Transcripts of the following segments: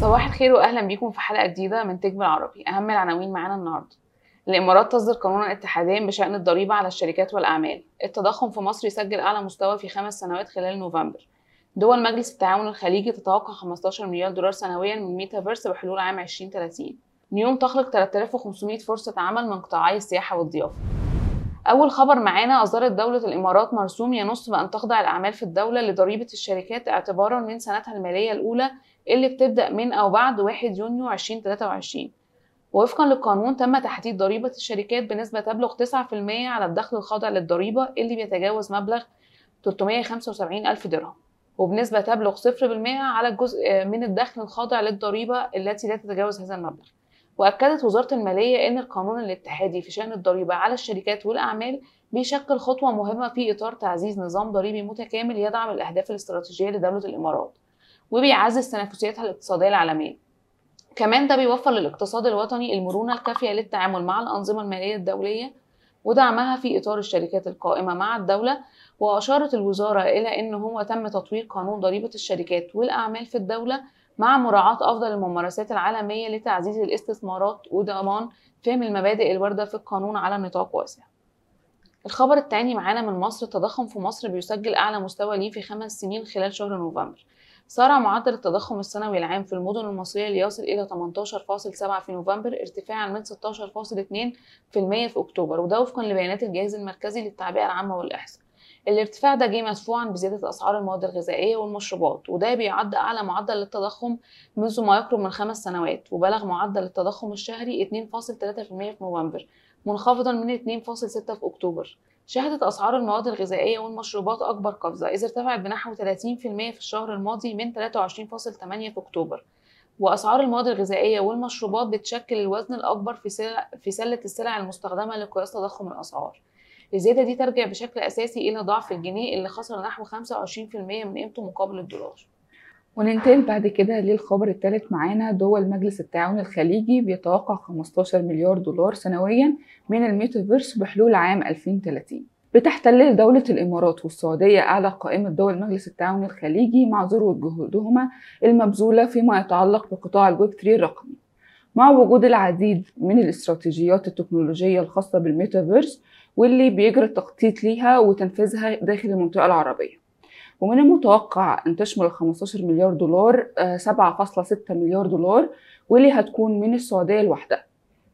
صباح الخير واهلا بيكم في حلقة جديدة من تجمل العربي أهم العناوين معانا النهارده. الإمارات تصدر قانونا اتحاديا بشأن الضريبة على الشركات والأعمال. التضخم في مصر يسجل أعلى مستوى في خمس سنوات خلال نوفمبر. دول مجلس التعاون الخليجي تتوقع 15 مليار دولار سنويا من ميتافيرس بحلول عام 2030 نيوم تخلق 3500 فرصة عمل من قطاعي السياحة والضيافة. أول خبر معانا أصدرت دولة الإمارات مرسوم ينص بأن تخضع الأعمال في الدولة لضريبة الشركات اعتبارا من سنتها المالية الأولى اللي بتبدأ من أو بعد 1 يونيو 2023 ووفقا للقانون تم تحديد ضريبة الشركات بنسبة تبلغ 9% على الدخل الخاضع للضريبة اللي بيتجاوز مبلغ 375 ألف درهم وبنسبة تبلغ 0% على الجزء من الدخل الخاضع للضريبة التي لا تتجاوز هذا المبلغ. وأكدت وزارة المالية أن القانون الاتحادي في شأن الضريبة على الشركات والأعمال بيشكل خطوة مهمة في إطار تعزيز نظام ضريبي متكامل يدعم الأهداف الاستراتيجية لدولة الإمارات وبيعزز تنافسيتها الاقتصادية العالمية. كمان ده بيوفر للاقتصاد الوطني المرونة الكافية للتعامل مع الأنظمة المالية الدولية ودعمها في إطار الشركات القائمة مع الدولة وأشارت الوزارة إلى أن هو تم تطوير قانون ضريبة الشركات والأعمال في الدولة مع مراعاة أفضل الممارسات العالمية لتعزيز الاستثمارات وضمان فهم المبادئ الواردة في القانون على نطاق واسع. الخبر الثاني معانا من مصر التضخم في مصر بيسجل أعلى مستوى ليه في خمس سنين خلال شهر نوفمبر. سارع معدل التضخم السنوي العام في المدن المصرية ليصل إلى 18.7 في نوفمبر ارتفاعا من 16.2% في أكتوبر وده وفقا لبيانات الجهاز المركزي للتعبئة العامة والإحصاء. الارتفاع ده جه مدفوعا بزيادة أسعار المواد الغذائية والمشروبات وده بيعد أعلى معدل للتضخم منذ ما يقرب من خمس سنوات وبلغ معدل التضخم الشهري 2.3% في نوفمبر منخفضا من 2.6 في أكتوبر. شهدت أسعار المواد الغذائية والمشروبات أكبر قفزة إذ ارتفعت بنحو 30% في الشهر الماضي من 23.8 في أكتوبر. وأسعار المواد الغذائية والمشروبات بتشكل الوزن الأكبر في, سلة السلع المستخدمة لقياس تضخم الأسعار. الزيادة دي ترجع بشكل أساسي إلى ضعف الجنيه اللي خسر نحو 25% من قيمته مقابل الدولار. وننتقل بعد كده للخبر الثالث معانا. دول مجلس التعاون الخليجي بيتوقع 15 مليار دولار سنويا من الميتافيرس بحلول عام 2030 بتحتل دولة الإمارات والسعودية أعلى قائمة دول مجلس التعاون الخليجي مع ذروة جهودهما المبذولة فيما يتعلق بقطاع الويب 3 الرقمي. مع وجود العديد من الاستراتيجيات التكنولوجية الخاصة بالميتافيرس واللي بيجري التخطيط ليها وتنفيذها داخل المنطقة العربية. ومن المتوقع أن تشمل 15 مليار دولار 7.6 مليار دولار واللي هتكون من السعودية لوحدها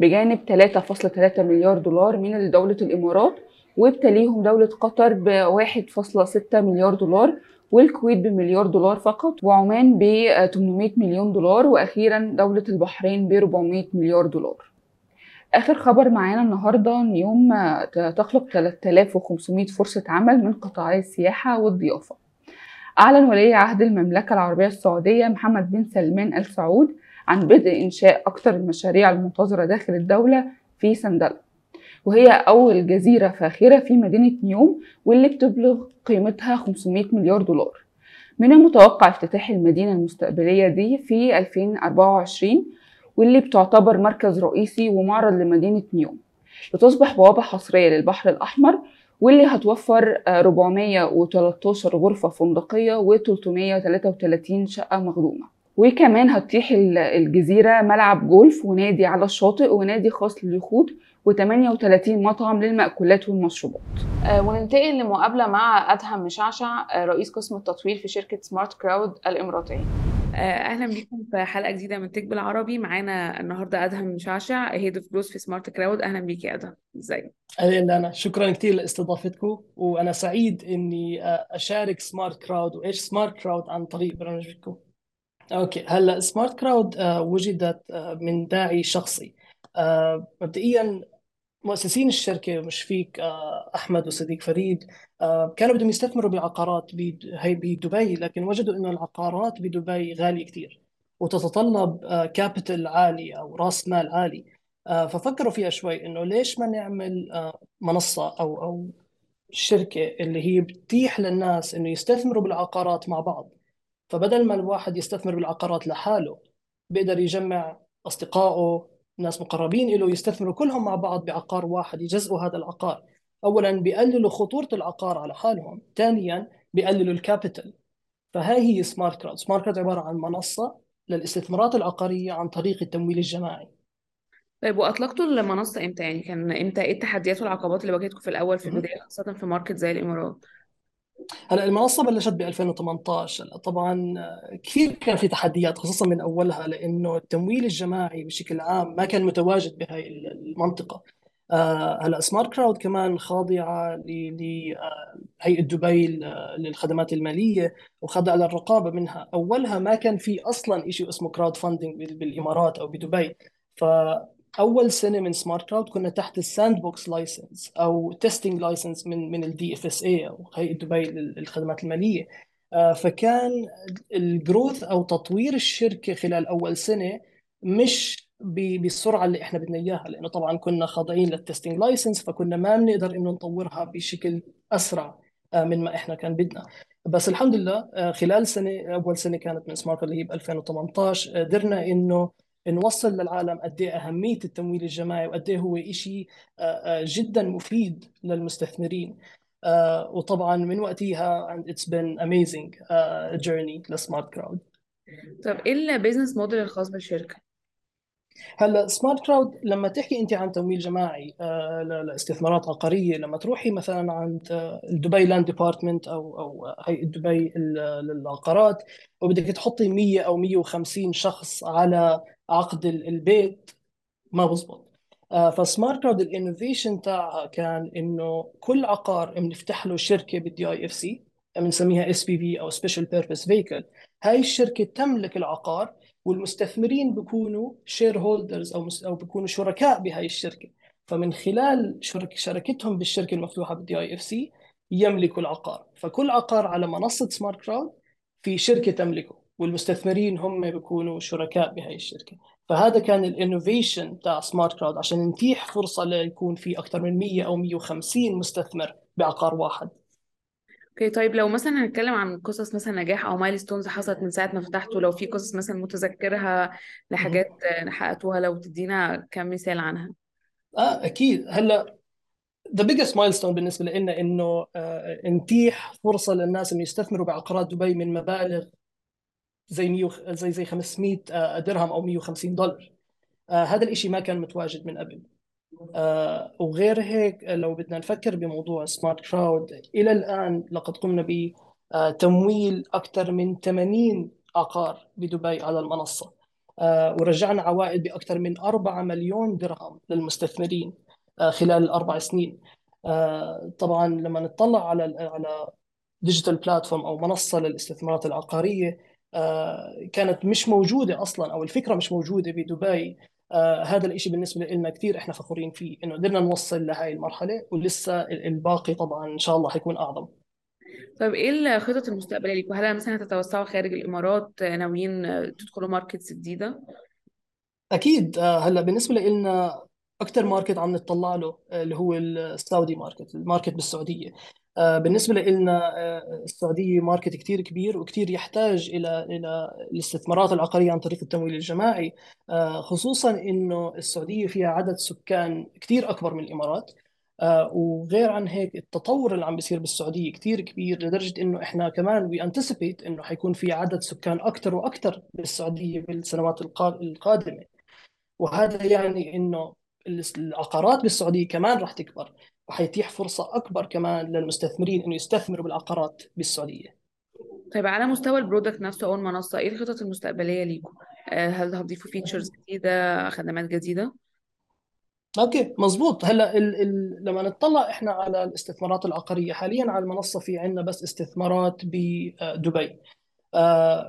بجانب 3.3 مليار دولار من دولة الإمارات وبتليهم دولة قطر ب 1.6 مليار دولار والكويت بمليار دولار فقط وعمان ب 800 مليون دولار وأخيرا دولة البحرين ب 400 مليار دولار. آخر خبر معانا النهاردة إن يوم تخلق 3500 فرصة عمل من قطاعي السياحة والضيافة. أعلن ولي عهد المملكة العربية السعودية محمد بن سلمان آل سعود عن بدء إنشاء أكثر المشاريع المنتظرة داخل الدولة في سندلة وهي أول جزيرة فاخرة في مدينة نيوم واللي بتبلغ قيمتها 500 مليار دولار. من المتوقع افتتاح المدينة المستقبلية دي في 2024 واللي بتعتبر مركز رئيسي ومعرض لمدينة نيوم. بتصبح بوابة حصرية للبحر الأحمر واللي هتوفر 413 غرفة فندقية و333 شقة مخدومة. وكمان هتتيح الجزيرة ملعب جولف ونادي على الشاطئ ونادي خاص لليخوت و38 مطعم للمأكولات والمشروبات. آه وننتقل لمقابلة مع أدهم مشعشع آه رئيس قسم التطوير في شركة SmartCrowd الإماراتية. أهلا بيكم في حلقة جديدة من Tech بالعربي. معانا النهارده أدهم مشعشع Head of Growth في SmartCrowd. أهلا بيك يا أدهم. ازيك أهلا أنا. شكرا كثير لاستضافتكم وأنا سعيد إني أشارك SmartCrowd. وإيش SmartCrowd؟ عن طريق برنامجكم. okay هلأ SmartCrowd وجدت من داعي شخصي. مبدئيا مؤسسين الشركة مش فيك أحمد وصديق فريد كانوا بدهم يستثمروا بعقارات بدبي لكن وجدوا إنه العقارات بدبي غالية كثير وتتطلب كابيتال عالي أو راس مال عالي. ففكروا فيها شوي إنه ليش ما نعمل منصة أو أو شركة اللي هي بتتيح للناس إنه يستثمروا بالعقارات مع بعض. فبدل ما الواحد يستثمر بالعقارات لحاله بيقدر يجمع أصدقائه ناس مقربين له يستثمروا كلهم مع بعض بعقار واحد يجزئوا هذا العقار. اولا بيقللوا خطورة العقار على حالهم ثانيا بيقللوا ال capital. فهاي هي SmartCrowd SmartCrowd عبارة عن منصة للاستثمارات العقارية عن طريق التمويل الجماعي. طيب وأطلقتوا المنصة إمتى؟ يعني كان إمتى إيه التحديات والعقبات اللي واجهتكم في الأول في. البداية خاصة في market زي الإمارات؟ هلا المنصة بلشت ب 2018 هلا. طبعا كثير كان في تحديات خصوصا من أولها لأنه التمويل الجماعي بشكل عام ما كان متواجد بهاي المنطقة. آه، هلا SmartCrowd كمان خاضعة لهيئة دبي للخدمات المالية وخاضعة للرقابة منها. أولها ما كان في أصلا شيء اسمه crowdfunding بالإمارات أو بدبي. ف أول سنة من SmartCrowd كنا تحت ال sandbox license أو testing license من من ال DFSA أو هيئه دبي للخدمات المالية. آه، فكان ال growth أو تطوير الشركة خلال أول سنة مش بالسرعة اللي إحنا بدنا إياها لأنه طبعا كنا خاضعين لل testing license فكنا ما بنقدر إنه نطورها بشكل أسرع آه، من ما إحنا كان بدنا. بس الحمد لله آه، خلال سنه أول سنة كانت من Smart اللي هي ب 2018 قدرنا إنه نوصل للعالم قد إيه أهمية التمويل الجماعي وقد إيه هو شيء جدا مفيد للمستثمرين. آه، وطبعا من وقتها it's been amazing journey ل SmartCrowd. طب إيه ال business model الخاص بالشركة؟ هلا SmartCrowd لما تحكي انت عن تمويل جماعي آه، لاستثمارات عقارية لما تروحي مثلا عند ال Dubai Land Department أو أو هيئه دبي للعقارات وبدك تحطي 100 أو 150 شخص على عقد ال- البيت ما بزبط. آه، ف SmartCrowd ال innovation تاعها كان إنه كل عقار بنفتح له شركة بال DIFC بنسميها SPV أو special purpose vehicle هاي الشركة تملك العقار والمستثمرين بيكونوا shareholders أو أو بيكونوا شركاء بهاي الشركة. فمن خلال شرك شركتهم بالشركة المفتوحة بال DIFC يملكوا العقار. فكل عقار على منصة SmartCrowd في شركة تملكه والمستثمرين هم بيكونوا شركاء بهاي الشركة. فهذا كان ال innovation تاع SmartCrowd عشان نتيح فرصة ليكون في أكثر من 100 أو 150 مستثمر بعقار واحد. okay طيب لو مثلا هنتكلم عن قصص مثلا نجاح أو milestones حصلت من ساعة ما فتحتوا لو في قصص مثلا متذكرها. لحاجات حققتوها لو تدينا كم مثال عنها؟ آه أكيد. هلأ the biggest milestone بالنسبة لنا إنه آه، نتيح فرصة للناس إنه يستثمروا بعقارات دبي من مبالغ زي 100 وخ- زي زي 500 آه، درهم أو 150 دولار. آه، هذا الإشي ما كان متواجد من قبل. وغير هيك لو بدنا نفكر بموضوع سمارت كراود إلى الآن لقد قمنا بتمويل أكثر من 80 عقار بدبي على المنصة. آه، ورجعنا عوائد بأكثر من 4 مليون درهم للمستثمرين آه، خلال الأربع سنين. آه، طبعا لما نطلع على على digital platform أو منصة للاستثمارات العقارية آه، كانت مش موجودة أصلا أو الفكرة مش موجودة بدبي. آه، هذا الإشي بالنسبة لنا كثير إحنا فخورين فيه إنه قدرنا نوصل لهي المرحلة ولسه الباقي طبعا إن شاء الله حيكون أعظم. طيب إيه الخطط المستقبلية ليكم؟ هل مثلا هتتوسعوا خارج الإمارات آه، ناويين آه، تدخلوا markets جديدة؟ أكيد آه، هلأ بالنسبة لنا أكثر market عم نتطلع له اللي هو السعودي market ال market بالسعودية. آه، بالنسبة لنا آه، السعودية ماركت كثير كبير وكثير يحتاج إلى إلى الاستثمارات العقارية عن طريق التمويل الجماعي. آه، خصوصا إنه السعودية فيها عدد سكان كثير أكبر من الإمارات. وغير عن هيك التطور اللي عم بيصير بالسعودية كثير كبير لدرجة إنه إحنا كمان وي إنه حيكون في عدد سكان أكثر وأكثر بالسعودية بالسنوات القا- القادمة. وهذا يعني إنه العقارات بالسعودية كمان راح تكبر. وحيتيح فرصة أكبر كمان للمستثمرين إنه يستثمروا بالعقارات بالسعودية. طيب على مستوى ال product نفسه أو المنصه إيه الخطط المستقبلية ليكم؟ آه، هل هتضيفوا features جديدة خدمات جديدة؟ okay مزبوط هلأ ال ال لما نطلع إحنا على الاستثمارات العقارية حاليا على المنصة في عندنا بس استثمارات بدبي آه،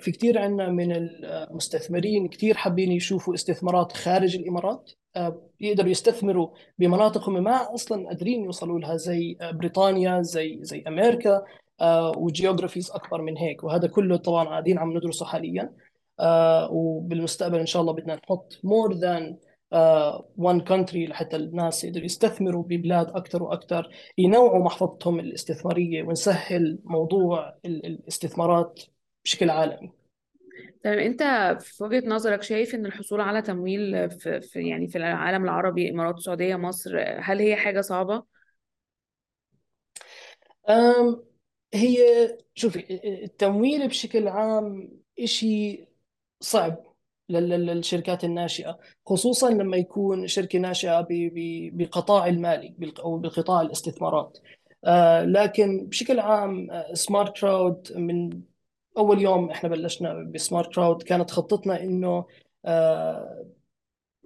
في كثير عندنا من المستثمرين كثير حابين يشوفوا استثمارات خارج الإمارات. آه، يقدروا يستثمروا بمناطق هم ما أصلا قادرين يوصلوا لها زي آه، بريطانيا زي زي أمريكا و geographies أكبر من هيك. وهذا كله طبعا قاعدين عم ندرسه حاليا. آه، وبالمستقبل إن شاء الله بدنا نحط more than one country لحتى الناس يقدروا يستثمروا ببلاد أكثر وأكثر ينوعوا محفظتهم الاستثمارية ونسهل موضوع ال- الاستثمارات بشكل عالمي طيب انت في وجهة نظرك شايف ان الحصول على تمويل في, في يعني في العالم العربي امارات السعودية مصر هل هي حاجة صعبة؟ أم هي شوفي التمويل بشكل عام إشي صعب لل- لل- للشركات الناشئة خصوصا لما يكون ب- ب- بقطاع المالي أو بقطاع الاستثمارات آه، لكن بشكل عام سمارت كراود من أول يوم إحنا بلشنا بسمارت كراود كانت خطتنا إنه آه،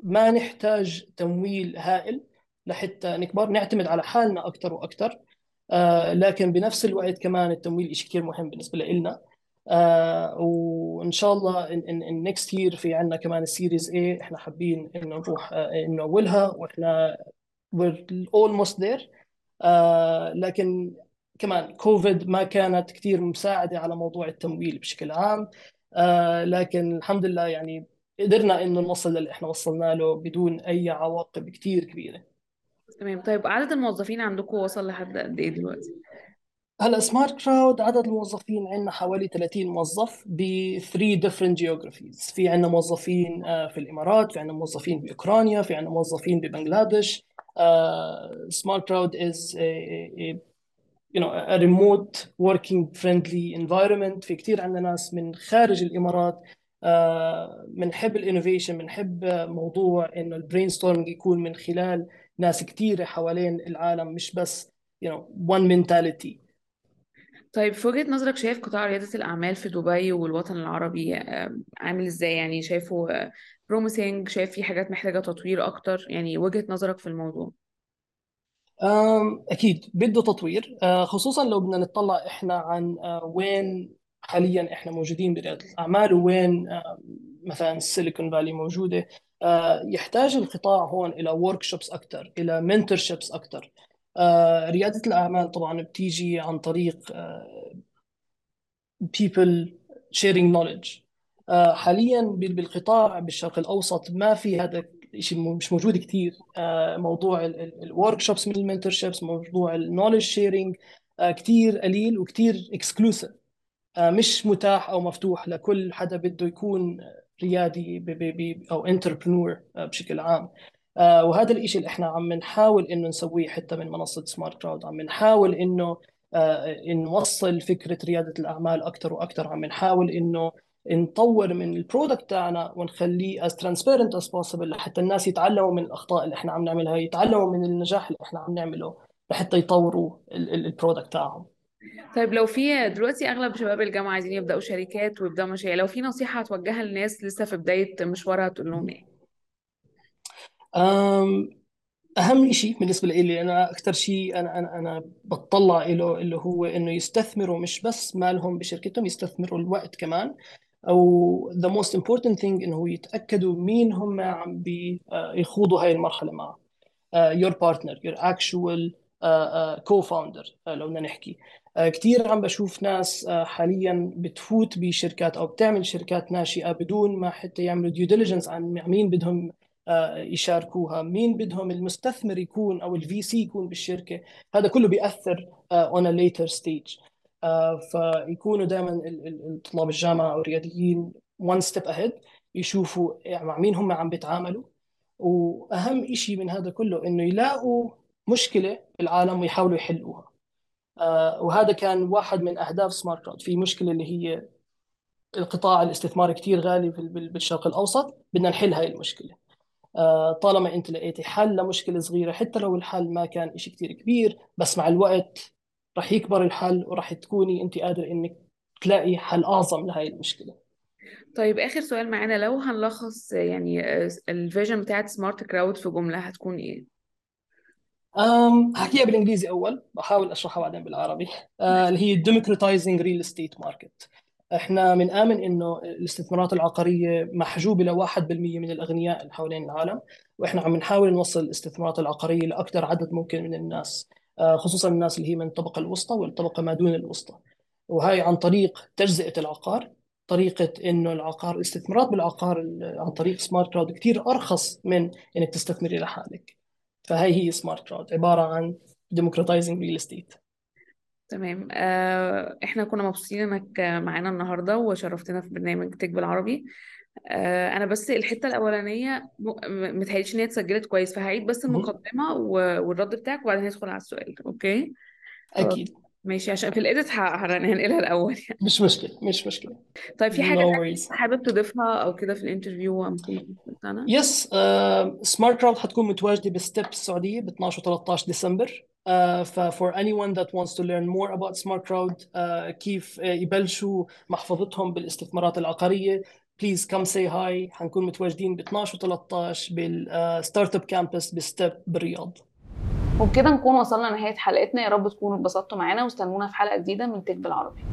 ما نحتاج تمويل هائل لحتى نكبر نعتمد على حالنا أكثر وأكثر آه، لكن بنفس الوقت كمان التمويل شيء كثير مهم بالنسبة لنا آه وإن شاء الله إن next year في عندنا كمان ال series A إحنا حابين إنه نروح إنه all in وإحنا we're almost there لكن كمان كوفيد ما كانت كثير مساعدة على موضوع التمويل بشكل عام. آه لكن الحمد لله يعني قدرنا إنه نوصل للي إحنا وصلنا له بدون أي عواقب كثير كبيرة. تمام. طيب عدد الموظفين عندكم وصل لحد قد إيه دلوقتي؟ هلأ سمارت كراود عدد الموظفين عندنا حوالي 30 موظف ب 3 different geographies. في عندنا موظفين آه، في الإمارات في عندنا موظفين بأوكرانيا في عندنا موظفين ببنغلاديش. سمارت كراود a you know a remote working friendly environment. في كثير عندنا ناس من خارج الإمارات بنحب ال innovation بنحب موضوع إنه ال brainstorming يكون من خلال ناس كثيره حوالين العالم مش بس you know one mentality. طيب في وجهة نظرك شايف قطاع ريادة الأعمال في دبي والوطن العربي آه، عامل إزاي؟ يعني شايفه promising شايف في حاجات محتاجة تطوير أكتر؟ يعني وجهة نظرك في الموضوع. أم، أكيد بده تطوير. أه، خصوصا لو بدنا نطلع إحنا عن أه، وين حاليا إحنا موجودين بريادة الأعمال وين أه، مثلا السيليكون فالي موجودة. أه، يحتاج القطاع هون إلى workshops أكثر إلى mentorships أكثر أه، ريادة الأعمال طبعا بتيجي عن طريق people sharing knowledge. حاليا بال- بالقطاع بالشرق الأوسط ما في هذا الشيء مش موجود كثير موضوع ال workshops من ال mentorships موضوع ال knowledge sharing كثير قليل وكثير exclusive مش متاح أو مفتوح لكل حدا بده يكون ريادي ب ب ب أو entrepreneur بشكل عام. آه، وهذا الشيء اللي إحنا عم نحاول إنه نسويه حتى من منصة سمارت كراود عم نحاول إنه آه، نوصل فكرة ريادة الأعمال أكثر وأكثر عم نحاول إنه نطور من ال product تاعنا ونخليه as transparent as possible لحتى الناس يتعلموا من الأخطاء اللي إحنا عم نعملها يتعلموا من النجاح اللي إحنا عم نعمله لحتى يطوروا ال product تاعهم طيب لو في دلوقتي أغلب شباب الجامعة عايزين يبدأوا شركات ويبدأوا مشاريع لو في نصيحة هتوجهها للناس لسه في بداية مشوارها تقول لهم إيه؟ أهم شيء بالنسبة لي أنا أكثر شيء أنا أنا أنا بتطلع له اللي هو إنه يستثمروا مش بس مالهم بشركتهم يستثمروا الوقت كمان أو the most important thing إنه يتأكدوا مين هم عم بيخوضوا هاي المرحلة معه. your actual uh, uh, co-founder uh, لو بدنا نحكي. uh, كثير عم بشوف ناس uh, حاليا بتفوت بشركات أو بتعمل شركات ناشئة بدون ما حتى يعملوا due diligence عن مين بدهم uh, يشاركوها مين بدهم المستثمر يكون أو ال VC يكون بالشركة. هذا كله بيأثر a later stage. uh, فيكونوا دائما طلاب الجامعة أو الرياديين one step ahead يشوفوا مع مين هم عم بيتعاملوا. وأهم شيء من هذا كله إنه يلاقوا مشكلة بالعالم ويحاولوا يحلوها. آه وهذا كان واحد من أهداف سمارت كراود في مشكلة اللي هي القطاع الاستثماري كثير غالي بالشرق الأوسط. بدنا نحل هاي المشكلة. آه طالما أنت لقيتي حل لمشكلة صغيرة حتى لو الحل ما كان شيء كثير كبير بس مع الوقت رح يكبر الحل ورح تكوني أنت قادرة إنك تلاقي حل أعظم لهي المشكلة. طيب آخر سؤال معانا لو هنلخص يعني الفيجن بتاعت سمارت كراود في جملة هتكون إيه؟ أم هحكيها بالإنجليزي أول بحاول أشرحها بعدين بالعربي. أه اللي هي democratizing real estate market. إحنا بنآمن إنه الاستثمارات العقارية محجوبة ل 1% من الأغنياء اللي حوالين العالم وإحنا عم نحاول نوصل الاستثمارات العقارية لاكثر عدد ممكن من الناس. خصوصا الناس اللي هي من الطبقة الوسطى والطبقة ما دون الوسطى. وهي عن طريق تجزئة العقار طريقة إنه العقار الاستثمارات بالعقار عن طريق سمارت كراود كثير أرخص من إنك تستثمري لحالك فهي هي سمارت كراود عبارة عن democratizing real estate. تمام. آه، إحنا كنا مبسوطين إنك معانا النهارده وشرفتنا في برنامج تك بالعربي. آه، أنا بس الحتة الأولانية م- متهيأليش إن هي اتسجلت كويس فهعيد بس. المقدمة و- والرد بتاعك وبعدين ندخل على السؤال okay؟ خلاص أكيد ماشي عشان في ال edit هننقلها الأول مش مشكلة مش مشكلة. طيب في حاجة no worries. حابب تضيفها أو كده في ال interview بتاعنا yes سمارت كراود حتكون متواجدة بستيب السعودية ب 12 و 13 ديسمبر. uh, ف for anyone that wants to learn more about smart crowd uh, كيف uh, يبلشوا محفظتهم بالاستثمارات العقارية please come say hi. حنكون متواجدين ب 12 و 13 بال startup campus بستيب بالرياض. وبكده نكون وصلنا لنهاية حلقتنا. يا رب تكونوا اتبسطتوا معانا واستنونا في حلقة جديدة من تك بالعربي.